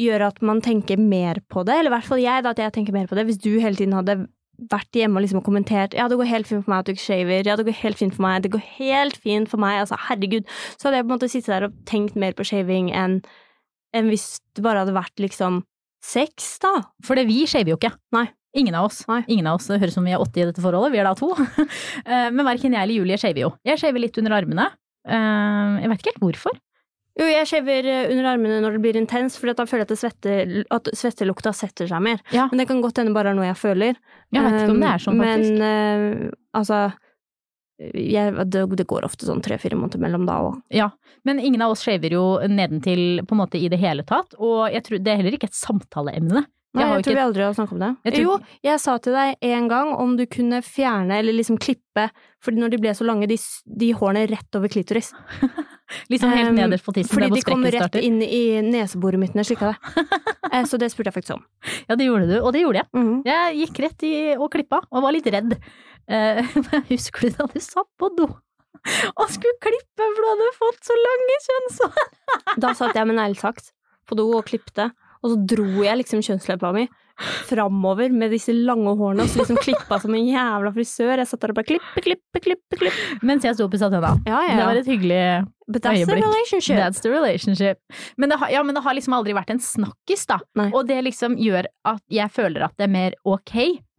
gjør at man tenker mer på det. Eller i hvert fall jeg, da, at jeg tenker mer på det. Hvis du hele tiden hadde vært hjemme og liksom kommentert ja, det går helt fint for meg at du ikke shaver, ja, det går helt fint for meg, det går helt fint for meg, altså herregud, så hadde jeg på en måte sittet der og tenkt mer på shaving enn enn hvis det bare hadde vært liksom sex, da. For det, vi shaver jo ikke. Nei. Ingen av oss. Nei. Ingen av oss. Det høres ut som vi er 80 i dette forholdet, vi er da to. Eh, Men verken jeg eller Julie shaver jo. Jeg shaver litt under armene. Eh, Jeg vet ikke helt hvorfor. Jo, jeg shaver eh, under armene når det blir intens, for da føler jeg at, det svette, at svettelukta setter seg mer. Ja. Men det kan godt hende bare er noe jeg føler. Jeg vet ikke om det er sånn, Um, faktisk. Men altså jeg, det, det går ofte sånn tre-fire måneder mellom da òg. Ja, men ingen av oss shaver jo nedentil på en måte i det hele tatt, og jeg tror det er heller ikke et samtaleemne. Nei, har jeg, tror vi aldri har snakket om det. Jeg tror- Jo, jeg sa til deg en gang om du kunne fjerne eller liksom klippe, fordi når de ble så lange, de, de hårene rett over klitoris. Liksom helt Um, nederst på tissen, Fordi de kom rett inn i neseboret mitt når jeg slikka det. Eh, Så det spurte jeg faktisk om. Ja, det gjorde du, og det gjorde jeg. Mhm. Jeg gikk rett i og klippa, og var litt redd. Eh, Husker du da du satt på do og skulle klippe for du hadde fått så lange kjønnshår? Da satt jeg med neglesaks på do og klippte, og så dro jeg liksom kjønnsleppa mi framover med disse lange hårene, og så liksom klippa som en jævla frisør. Jeg satt der og bare klippe, klippe, klippe, klippe. Mens jeg sto oppi pussa tenna. Ja, ja, Det var et hyggelig But that's the relationship. That's the relationship. Men det, har, ja, men det har liksom aldri vært en snakkis, da. Nei. Og det liksom gjør at jeg føler at det er mer ok.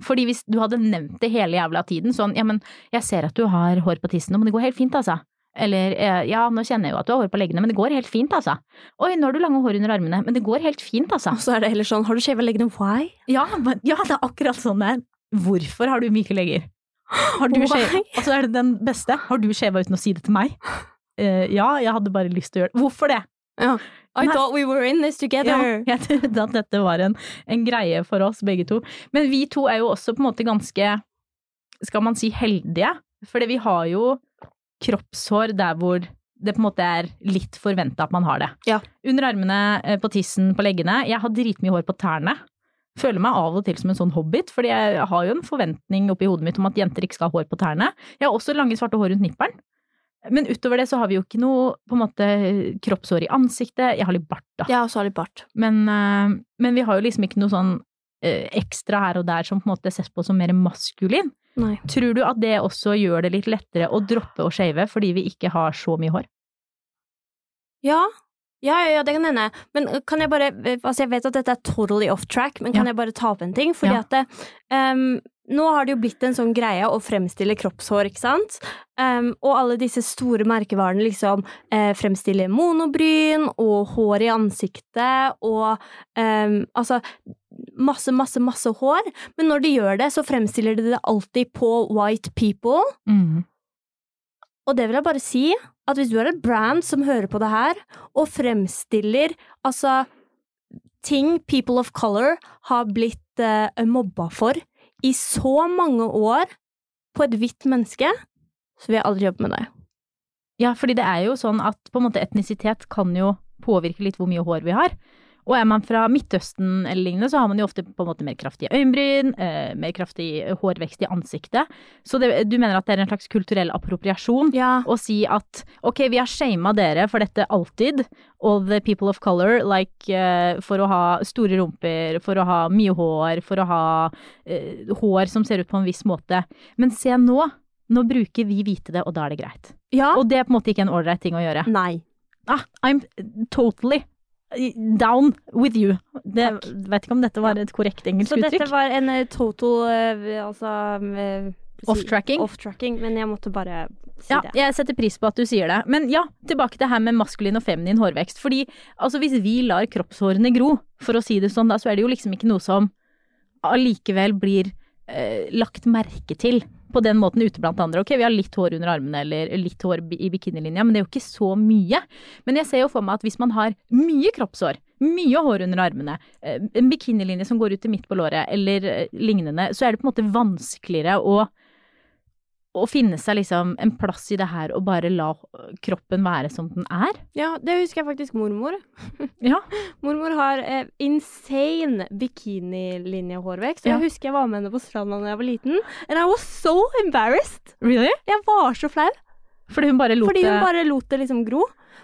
Fordi hvis du hadde nevnt det hele jævla tiden, sånn ja, men jeg ser at du har hår på tissen, men det går helt fint, altså. Eller eh, ja, nå kjenner jeg jo at du har hår på leggene, men det går helt fint, altså. Oi, nå har du lange hår under armene, men det går helt fint, altså. Og så er det heller sånn, har du skjeve leggene? Why? Ja, men, ja, det er akkurat sånn det er. Hvorfor har du myke legger? Har du skjeva Og så er det den beste. Har du skjeva uten å si det til meg? Uh, ja, jeg hadde bare lyst til å gjøre det. Hvorfor det? Ja. I thought we were in this Ja, together. jeg trodde at dette var en, en greie for oss begge to. Men vi to er jo også på en måte ganske, skal man si, heldige. Fordi vi har jo kroppshår der hvor det på en måte er litt forventa at man har det. Ja. Under armene, eh, på tissen, på leggene. Jeg har dritmye hår på tærne. Føler meg av og til som en sånn hobbit, fordi jeg har jo en forventning oppi hodet mitt om at jenter ikke skal ha hår på tærne. Jeg har også lange, svarte hår rundt nipperen. Men utover det så har vi jo ikke noe på en måte kroppshår i ansiktet. Jeg har litt bart, da. Jeg har litt bart. Men, eh, men vi har jo liksom ikke noe sånn ekstra her og der som på en måte ses på som mer maskulin. Nei. Tror du at det også gjør det litt lettere å droppe å shave fordi vi ikke har så mye hår? Ja. Ja, ja, ja, det kan hende. Men uh, kan jeg bare uh, Altså, jeg vet at dette er totally off track, men kan Ja. jeg bare ta opp en ting? Fordi Ja. at det, um, nå har det jo blitt en sånn greie å fremstille kroppshår, ikke sant? Um, og alle disse store merkevarene liksom eh, fremstiller monobryn og hår i ansiktet og um, altså masse, masse, masse hår. Men når de gjør det, så fremstiller de det alltid på white people. Og det vil jeg bare si, at hvis du er et brand som hører på det her, og fremstiller altså ting people of color har blitt uh, mobba for i så mange år på et hvitt menneske, så vil jeg aldri jobbe med deg. Ja, fordi det er jo sånn at på en måte etnisitet kan jo påvirke litt hvor mye hår vi har. Og er man fra Midtøsten eller lignende, så har man jo ofte på en måte mer kraftige øyenbryn, eh, mer kraftig hårvekst i ansiktet. Så det, du mener at det er en slags kulturell appropriasjon Ja. å si at ok, vi har shama dere for dette alltid, all the people of color, like eh, for å ha store rumper, for å ha mye hår, for å ha eh, hår som ser ut på en viss måte. Men se nå, nå bruker vi hvite det, og da er det greit. ja. Og det er på en måte ikke en ålreit ting å gjøre. Nei. Ah, I'm totally down with you. Det, Takk. vet ikke om dette var et korrekt engelsk uttrykk. Så dette var en eh, total eh, altså eh, Off-tracking? Off-tracking, men jeg måtte bare si Ja, det. jeg setter pris på at du sier det. Men ja, tilbake til her med maskulin og feminin hårvekst. Fordi altså, hvis vi lar kroppshårene gro, for å si det sånn, da, så er det jo liksom ikke noe som allikevel blir eh, lagt merke til på den måten ute blant andre. Ok, vi har litt hår under armene eller litt hår i bikinilinja, men det er jo ikke så mye. Men jeg ser jo for meg at hvis man har mye kroppshår, mye hår under armene, eh, en bikinilinje som går ut til midt på låret eller eh, lignende, så er det på en måte vanskeligere å å finne seg liksom en plass i det her og bare la kroppen være som den er. Ja, det husker jeg faktisk mormor. Ja. Mormor har eh, insane bikinilinjehårvekst. Og Ja. jeg husker jeg var med henne på stranda da jeg var liten. And I was so embarrassed! Really? Jeg var så flau. Fordi hun bare lot Fordi hun bare lot det liksom gro.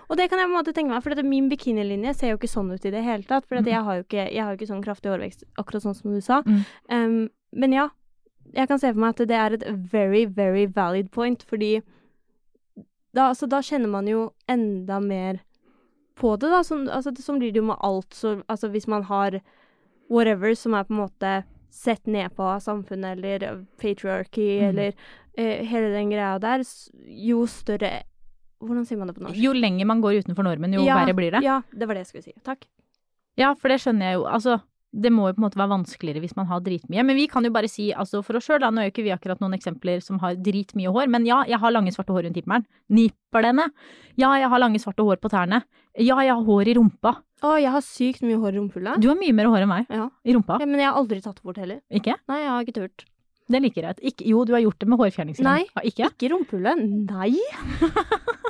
Og det kan jeg på en måte tenke meg, for min bikinilinje ser jo ikke sånn ut i det hele tatt. For at Mhm. jeg, har jo ikke, jeg har jo ikke sånn kraftig hårvekst, akkurat sånn som du sa. Mm. Um, men ja, jeg kan se for meg at det er et very, very valid point, fordi da, altså, da kjenner man jo enda mer på det, da. Som, altså, det, sånn blir det jo med alt. Så, altså, hvis man har whatever som er på en måte sett ned på av samfunnet, eller patriarchy, mm. eller eh, hele den greia der, jo større Hvordan sier man det på norsk? Jo lenger man går utenfor normen, jo Ja, verre blir det. Ja, det var det jeg skulle si. Takk. Ja, for det skjønner jeg jo. Altså, det må jo på en måte være vanskeligere hvis man har dritmye. Men vi kan jo bare si altså for oss sjøl, da. Nå er jo ikke vi akkurat noen eksempler som har dritmye hår. Men ja, jeg har lange, svarte hår rundt himmelen. Nipplene. Ja, jeg har lange, svarte hår på tærne. Ja, jeg har hår i rumpa. Å, jeg har sykt mye hår i rumpehullet. Du har mye mer hår enn meg Ja. i rumpa. ja. Men jeg har aldri tatt det bort heller. Ikke? Nei, jeg har ikke turt. Det er like greit. Ikke, jo, du har gjort det med hårfjerningskrem. Nei. Ikke? Ikke rumpehullet. Nei!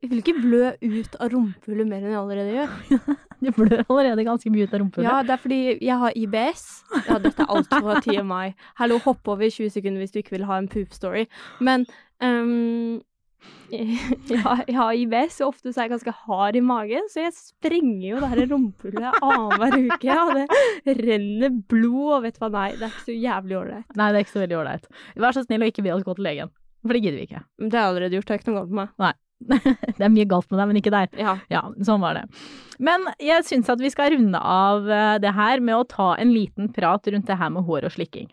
Jeg vil ikke blø ut av rumpehullet mer enn jeg allerede gjør. Du blør allerede ganske mye ut av rumpehullet. Ja, det er fordi jeg har IBS. Ja, dette er altfor TMI. Hallo, hopp over i 20 sekunder hvis du ikke vil ha en poop story. Men um, jeg, jeg har IBS, og ofte så er jeg ganske hard i magen, så jeg sprenger jo det her rumpehullet annenhver uke. Og det renner blod, og vet du hva, nei, det er ikke så jævlig ålreit. Nei, det er ikke så veldig ålreit. Vær så snill og ikke be oss gå til legen. For det gidder vi ikke. Men Det har jeg allerede gjort, det er ikke noe galt med meg. det er mye galt med deg, men ikke der. Ja. Ja, sånn var det. Men jeg syns at vi skal runde av eh, det her med å ta en liten prat rundt det her med hår og slikking.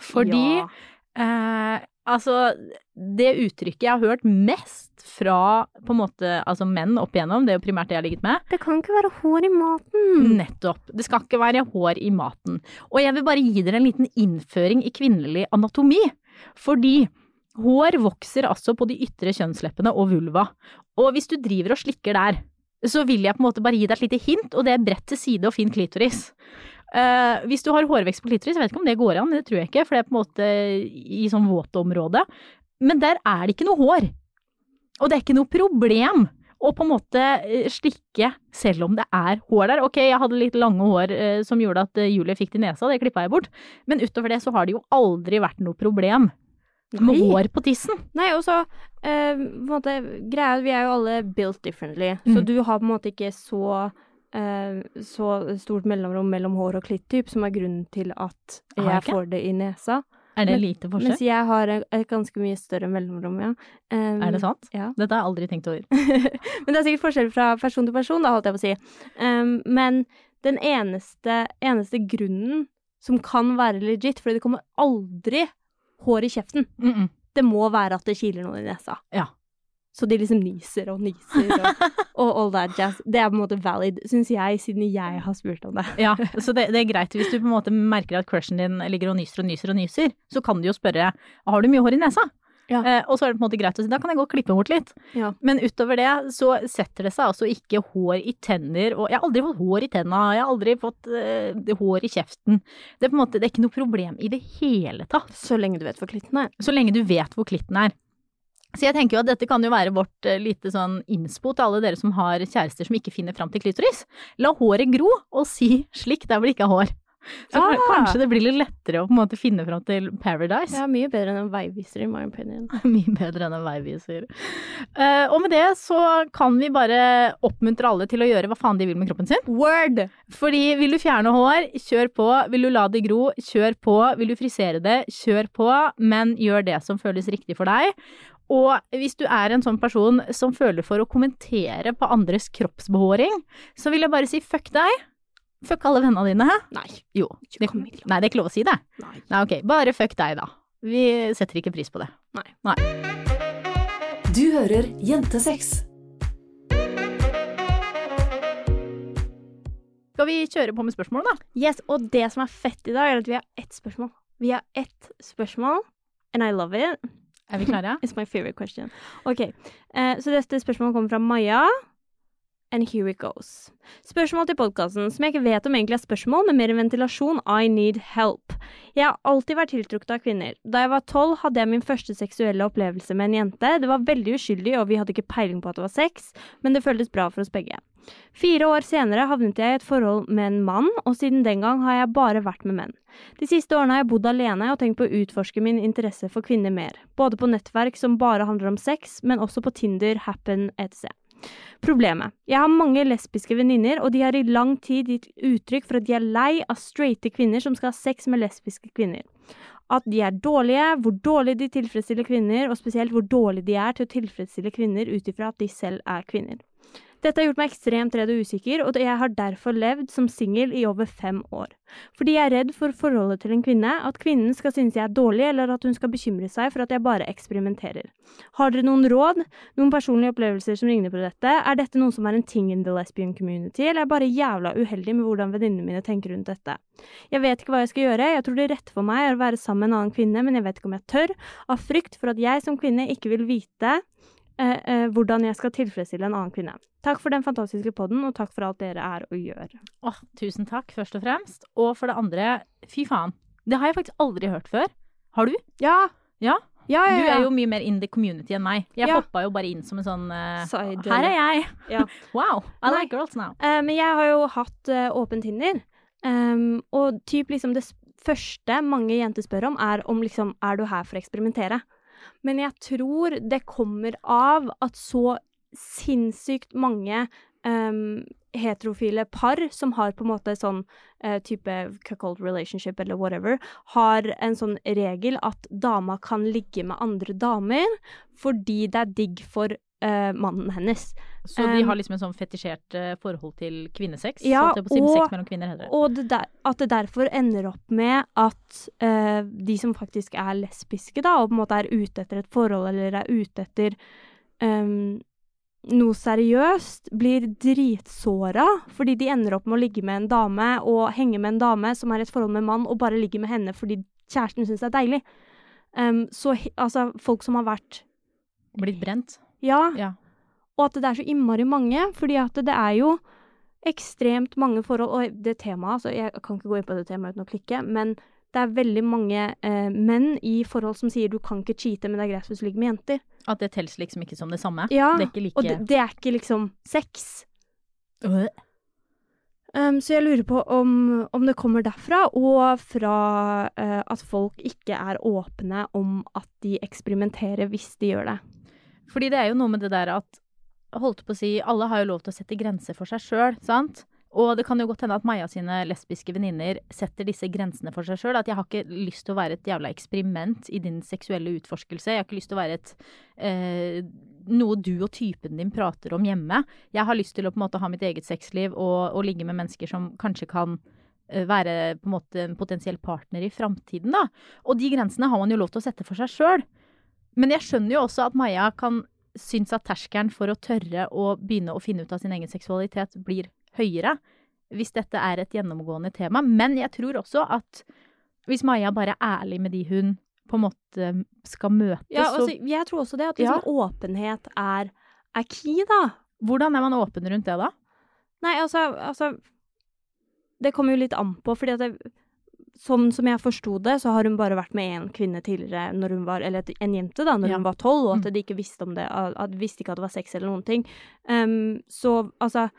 Fordi Ja. eh, altså, det uttrykket jeg har hørt mest fra på en måte, altså menn opp igjennom, det er jo primært det jeg har ligget med, Det kan ikke være hår i maten. nettopp. Det skal ikke være hår i maten. Og jeg vil bare gi dere en liten innføring i kvinnelig anatomi. Fordi hår vokser altså på de ytre kjønnsleppene og vulva. Og hvis du driver og slikker der, så vil jeg på en måte bare gi deg et lite hint, og det er bredt til side og fin klitoris. Uh, hvis du har hårvekst på klitoris, jeg vet ikke om det går an, det tror jeg ikke, for det er på en måte i sånn våtområde. Men der er det ikke noe hår. Og det er ikke noe problem å på en måte eh, slikke selv om det er hår der. Ok, jeg hadde litt lange hår eh, som gjorde at Julie fikk det i nesa, det klippa jeg bort. Men utover det så har det jo aldri vært noe problem Nei. hår på tissen. Nei, og så eh, måte, greia vi er jo alle built differently, så Mm. du har på en måte ikke så eh, så stort mellomrom mellom hår og klitt-typ, som er grunnen til at Har jeg får det i nesa. Er det Men- lite forskjell? Mens jeg har et ganske mye større mellomrom, ja. Um, Er det sant? Ja. Dette har jeg aldri tenkt over. men det er sikkert forskjell fra person til person, da, holdt jeg på å si. Um, men den eneste, eneste grunnen som kan være legit, fordi det kommer aldri hår i kjeften, Mm -mm. det må være at det kiler noen i nesa. Ja. Så de liksom nyser og nyser og, og all that jazz. Det er på en måte valid, syns jeg, siden jeg har spurt om det. Ja, så det, det er greit. Hvis du på en måte merker at crushen din ligger og nyser og nyser og nyser, så kan du jo spørre har du mye hår i nesa. Ja. Eh, og så er det på en måte greit å si da kan jeg gå og klippe bort litt. Ja. Men utover det så setter det seg altså ikke hår i tenner, og jeg har aldri fått hår i tenna, jeg har aldri fått eh, hår i kjeften. Det er på en måte, det er ikke noe problem i det hele tatt. Så lenge du vet hvor klitten er. Så lenge du vet hvor klitten er. Så jeg tenker jo at dette kan jo være vårt eh, lite sånn innspo til alle dere som har kjærester som ikke finner fram til klitoris. La håret gro, og si slikk der hvor det ikke er hår. Så Ah. kanskje det blir litt lettere å på en måte finne fram til paradise. Ja, mye bedre enn en veiviser, i my opinion. Mye bedre enn en veiviser. Uh, og med det så kan vi bare oppmuntre alle til å gjøre hva faen de vil med kroppen sin. Word! Fordi vil du fjerne hår, kjør på. Vil du la det gro, kjør på. Vil du frisere det, kjør på. Men gjør det som føles riktig for deg. Og hvis du er en sånn person som føler for å kommentere på andres kroppsbehåring, så vil jeg bare si fuck deg. Fuck alle vennene dine. Nei. Jo. Det, nei, det er ikke lov å si det. Nei. Nei, ok. Bare fuck deg, da. Vi setter ikke pris på det. Du hører Jentesex. Skal vi kjøre på med spørsmål, da? Yes, og det som er fett i dag, er at vi har ett spørsmål. Vi har ett spørsmål, and I love it. Er vi klare? It's my favorite question. Ok, uh, så dette spørsmålet kommer fra Maja. And here it goes. Spørsmål til podkasten, som jeg ikke vet om egentlig er spørsmål, men mer en ventilasjon. I need help. Jeg har alltid vært tiltrukket av kvinner. Da jeg var tolv, hadde jeg min første seksuelle opplevelse med en jente. Det var veldig uskyldig, og vi hadde ikke peiling på at det var sex, men det føltes bra for oss begge. Fire år senere havnet jeg i et forhold med en mann, og siden den gang har jeg bare vært med menn. De siste årene har jeg bodd alene og tenkt på å utforske min interesse for kvinner mer, både på nettverk som bare handler om sex, men også på Tinder, Happen etc. Problemet. Jeg har mange lesbiske venninner, og de har i lang tid gitt uttrykk for at de er lei av straighte kvinner som skal ha sex med lesbiske kvinner. At de er dårlige, hvor dårlig de tilfredsstiller kvinner, og spesielt hvor dårlig de er til å tilfredsstille kvinner ut ifra at de selv er kvinner. Dette har gjort meg ekstremt redd og usikker, og jeg har derfor levd som singel i over fem år. Fordi jeg er redd for forholdet til en kvinne, at kvinnen skal synes jeg er dårlig, eller at hun skal bekymre seg for at jeg bare eksperimenterer. Har dere noen råd, noen personlige opplevelser som ligner på dette? Er dette noe som er en ting in the lesbian community, eller er jeg bare jævla uheldig med hvordan venninnene mine tenker rundt dette? Jeg vet ikke hva jeg skal gjøre, jeg tror det rette for meg er å være sammen med en annen kvinne, men jeg vet ikke om jeg tør, av frykt for at jeg som kvinne ikke vil vite eh, eh, hvordan jeg skal tilfredsstille en annen kvinne. Takk for den fantastiske podden, og takk for alt dere er og gjør. Åh, tusen takk, først og fremst. Og for det andre, fy faen. Det har jeg faktisk aldri hørt før. Har du? Ja, Ja. ja, ja. Du er jo mye mer in the community enn meg. Jeg Ja. hoppa jo bare inn som en sånn uh, Side- Her er jeg! Ja. wow, I Nei. like girls now. Uh, men jeg har jo hatt uh, åpen Tinder, um, og typ liksom det første mange jenter spør om, er om liksom Er du her for å eksperimentere? Men jeg tror det kommer av at så sinnssykt mange um, heterofile par som har på en måte sånn uh, type cuckold relationship eller whatever, har en sånn regel at dama kan ligge med andre damer fordi det er digg for eh, mannen hennes. Så de har liksom en sånn fetisjert uh, forhold til kvinnesex? Ja, og- kvinner. Og det der, at det derfor ender opp med at uh, de som faktisk er lesbiske, da, og på en måte er ute etter et forhold eller er ute etter um, noe seriøst, blir dritsåra fordi de ender opp med å ligge med en dame og henge med en dame som er i et forhold med en mann, og bare ligge med henne fordi kjæresten syns det er deilig. Um, så altså, folk som har vært Blitt brent? Ja, Ja. og at det er så innmari mange, fordi at det er jo ekstremt mange forhold, og det temaet, altså jeg kan ikke gå inn på det temaet uten å klikke, men det er veldig mange eh, menn i forhold som sier du kan ikke cheate, men det er greit hvis du ligger med jenter. At det telles liksom ikke som det samme? Ja, Det er ikke like Og det, det er ikke liksom sex. Øh. Um, så jeg lurer på om, om det kommer derfra, og fra uh, at folk ikke er åpne om at de eksperimenterer hvis de gjør det. Fordi det er jo noe med det der at holdt på å si, alle har jo lov til å sette grenser for seg sjøl, sant? Og det kan jo godt hende at Maja sine lesbiske venninner setter disse grensene for seg sjøl. At jeg har ikke lyst til å være et jævla eksperiment i din seksuelle utforskelse. Jeg har ikke lyst til å være et eh, noe du og typen din prater om hjemme. Jeg har lyst til å på en måte ha mitt eget sexliv og, og ligge med mennesker som kanskje kan eh, være på en måte en potensiell partner i framtiden, da. Og de grensene har man jo lov til å sette for seg sjøl. Men jeg skjønner jo også at Maja kan synes at terskelen for å tørre å begynne å finne ut av sin egen seksualitet blir høyere hvis dette er et gjennomgående tema. Men jeg tror også at hvis Maja bare er ærlig med de hun på en måte skal møte, Ja, så altså, jeg tror også det, at liksom åpenhet er, er key, da. hvordan er man åpen rundt det da? Nei, altså, altså Det kommer jo litt an på, fordi at det, sånn som jeg forsto det, så har hun bare vært med én kvinne tidligere, når hun var, eller en jente, da, når Ja. hun var tolv, og at Mm. de ikke visste om det, at, de visste ikke at det var sex eller noen ting. Um, så altså,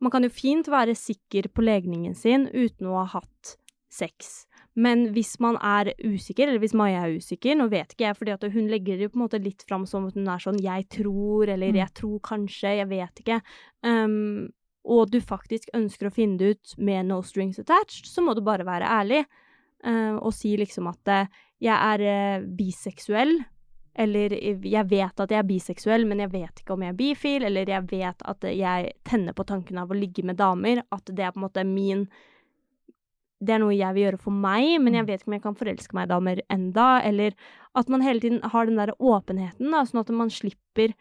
man kan jo fint være sikker på legningen sin uten å ha hatt sex. Men hvis man er usikker, eller hvis Maja er usikker, nå vet ikke jeg, fordi at hun legger det på en måte litt fram som at hun er sånn 'jeg tror', eller Mm. 'jeg tror kanskje', jeg vet ikke. Um, og du faktisk ønsker å finne det ut med no strings attached, så må du bare være ærlig uh, og si liksom at uh, jeg er uh, biseksuell, eller jeg vet at jeg er biseksuell, men jeg vet ikke om jeg er bifil, eller jeg vet at jeg tenner på tanken av å ligge med damer, at det er på en måte min det er noe jeg vil gjøre for meg, men jeg Mm. vet ikke om jeg kan forelske meg i damer enda, eller at man hele tiden har den der åpenheten, da, sånn at man slipper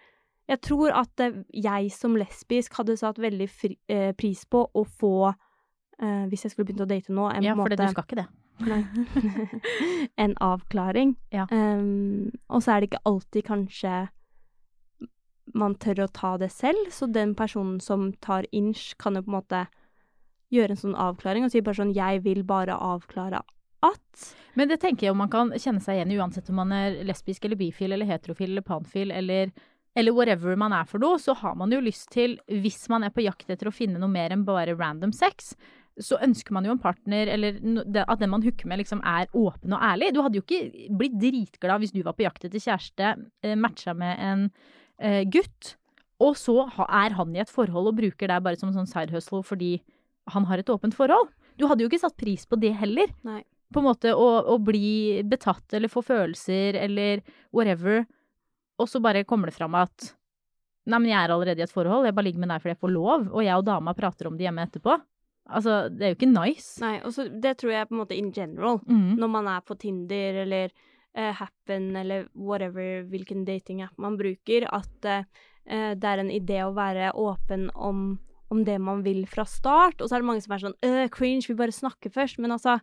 Jeg tror at eh, jeg som lesbisk hadde satt veldig fri, eh, pris på å få, eh, hvis jeg skulle begynt å date nå, en Ja, for du skal ikke det. En avklaring. Ja. Um, og så er det ikke alltid kanskje man tør å ta det selv, så den personen som tar inch, kan jo på en måte gjøre en sånn avklaring og si bare sånn 'jeg vil bare avklare at' Men det tenker jeg jo man kan kjenne seg igjen i uansett om man er lesbisk eller bifil eller heterofil eller panfil eller, eller whatever man er for noe, så har man jo lyst til, hvis man er på jakt etter å finne noe mer enn bare random sex, så ønsker man jo en partner, eller at den man hooker med liksom er åpen og ærlig. Du hadde jo ikke blitt dritglad hvis du var på jakt etter kjæreste, eh, matcha med en eh, gutt, og så er han i et forhold og bruker deg bare som sånn side hustle fordi han har et åpent forhold. Du hadde jo ikke satt pris på det heller Nei. på en måte å, å bli betatt eller få følelser eller whatever, og så bare kommer det fram at Nei, men jeg er allerede i et forhold, jeg bare ligger med deg fordi jeg får lov, og jeg og dama prater om det hjemme etterpå. Altså, det er jo ikke nice. Nei, og så det tror jeg på en måte in general. Mm. Når man er på Tinder eller uh, Happen eller whatever, hvilken datingapp man bruker, at eh, det er en idé å være åpen om, om det man vil fra start. Og så er det mange som er sånn øh, cringe, vi bare snakker først. Men altså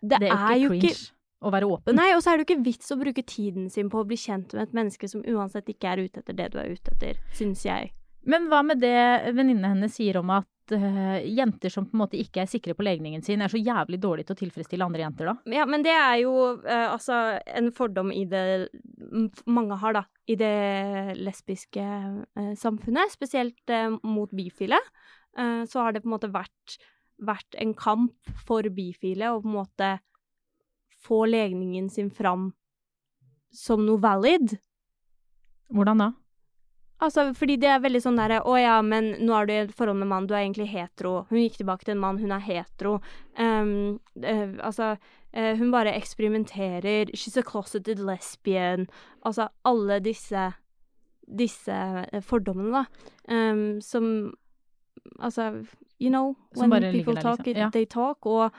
Det, Det er jo ikke cringe å være åpen. Nei, og så er det jo ikke vits å bruke tiden sin på å bli kjent med et menneske som uansett ikke er ute etter det du er ute etter, syns jeg. Men hva med det venninnene hennes sier om at eh, jenter som på en måte ikke er sikre på legningen sin, er så jævlig dårlige til å tilfredsstille andre jenter, da? Ja, men det er jo uh, altså en fordom i det mange har, da. I det lesbiske uh, samfunnet, spesielt mot bifile. Så har det på en måte vært, vært en kamp for bifile og på en måte få legningen sin fram som noe valid. Hvordan da? Altså, fordi det er veldig sånn derre Å ja, men nå er du i et forhold med mann, du er egentlig hetero. Hun gikk tilbake til en mann, hun er hetero. Um, uh, altså, uh, hun bare eksperimenterer. She's a closeted lesbian. Altså, alle disse disse eh, fordommene, da. Um, som Altså, you know, when people der, talk, liksom. Ja. they talk. Og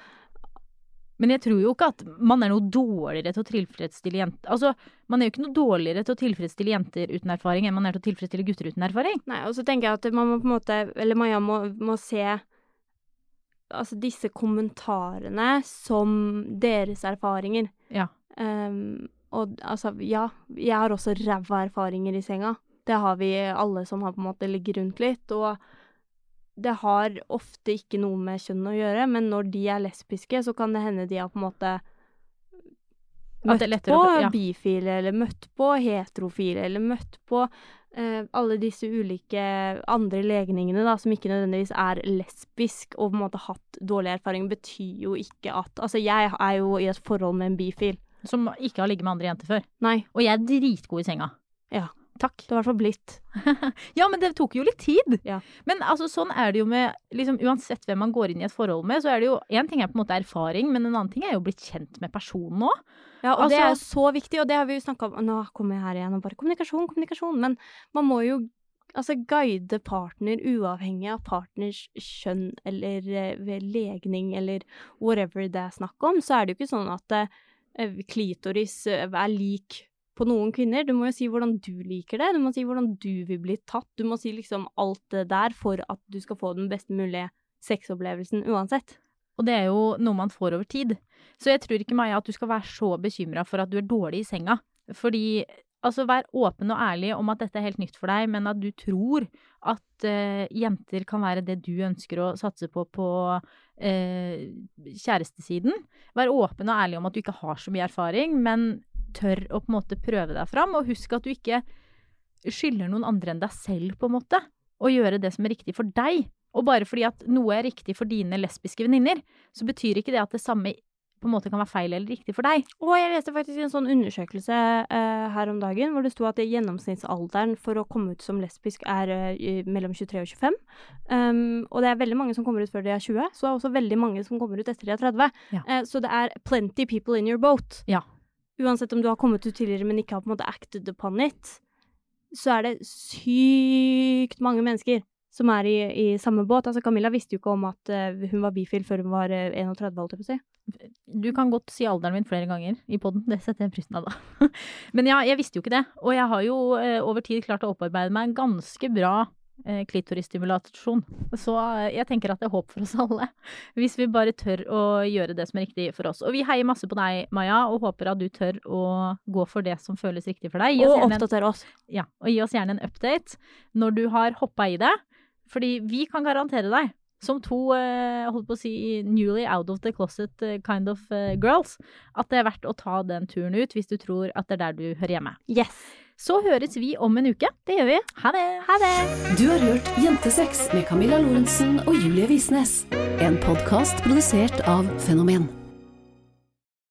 Men jeg tror jo ikke at man er noe dårligere til å tilfredsstille jenter Altså, man er jo ikke noe dårligere til å tilfredsstille jenter uten erfaring enn man er til å tilfredsstille gutter uten erfaring. Nei, og så tenker jeg at man må på en måte Eller Maja må, må se altså disse kommentarene som deres erfaringer. Ja. Um, og altså, ja, jeg har også ræva erfaringer i senga. Det har vi alle som har på en måte ligget rundt litt. Og det har ofte ikke noe med kjønn å gjøre, men når de er lesbiske, så kan det hende de har på en måte møtt på å- ja. bifile, eller møtt på heterofile, eller møtt på eh, alle disse ulike andre legningene da, som ikke nødvendigvis er lesbisk, og på en måte hatt dårlig erfaring, betyr jo ikke at Altså, jeg er jo i et forhold med en bifil. Som ikke har ligget med andre jenter før. Nei, Og jeg er dritgod i senga. Ja. Takk. det har i hvert fall blitt. Ja, men det tok jo litt tid. Ja. Men altså, sånn er det jo med liksom, Uansett hvem man går inn i et forhold med, så er det jo Én ting er på en måte erfaring, men en annen ting er jo å bli kjent med personen òg. Ja, og det er jo Altså- så viktig, og det har vi jo snakka om Nå kommer jeg her igjen og bare kommunikasjon, kommunikasjon. Men man må jo altså guide partner uavhengig av partners kjønn eller eh, legning eller whatever det er snakk om. Så er det jo ikke sånn at eh, klitoris eh, er lik på noen kvinner. Du må jo si hvordan du liker det, du må si hvordan du vil bli tatt. Du må si liksom alt det der for at du skal få den beste mulige sexopplevelsen uansett. Og det er jo noe man får over tid. Så jeg tror ikke, Maja, at du skal være så bekymra for at du er dårlig i senga. Fordi altså, vær åpen og ærlig om at dette er helt nytt for deg, men at du tror at uh, jenter kan være det du ønsker å satse på på uh, kjærestesiden. Vær åpen og ærlig om at du ikke har så mye erfaring, men tør å på en måte prøve deg fram. Og husk at du ikke skylder noen andre enn deg selv, på en måte, å gjøre det som er riktig for deg. Og bare fordi at noe er riktig for dine lesbiske venninner, så betyr ikke det at det samme på en måte kan være feil eller riktig for deg. Og jeg leste faktisk en sånn undersøkelse uh, her om dagen hvor det sto at gjennomsnittsalderen for å komme ut som lesbisk er uh, mellom 23 og 25. Um, og det er veldig mange som kommer ut før de er 20, så det er også veldig mange som kommer ut etter de er 30. Ja. Uh, så det er plenty people in your boat. Ja. Uansett om du har kommet ut tidligere, men ikke har på en måte acted upon it, så er det sykt mange mennesker som er i, i samme båt. Altså Camilla visste jo ikke om at eh, hun var bifil før hun var eh, 31, holdt jeg på å si. Du kan godt si alderen min flere ganger i poden, det setter jeg pris av da. Men ja, jeg visste jo ikke det. Og jeg har jo eh, over tid klart å opparbeide meg en ganske bra eh, klitorisstimulasjon. Så eh, jeg tenker at det er håp for oss alle. Hvis vi bare tør å gjøre det som er riktig for oss. Og vi heier masse på deg, Maja, og håper at du tør å gå for det som føles riktig for deg. Og oppdatere oss. Ja, og gi oss gjerne en update når du har hoppa i det. Fordi vi kan garantere deg, som to eh, holdt på å si newly out of the closet kind of girls, at det er verdt å ta den turen ut hvis du tror at det er der du hører hjemme. Yes. Så høres vi om en uke. Det gjør vi. Ha det! Ha det! Du har hørt Jentesex med Camilla Lorentzen og Julie Visnes. En podkast produsert av Fenomen.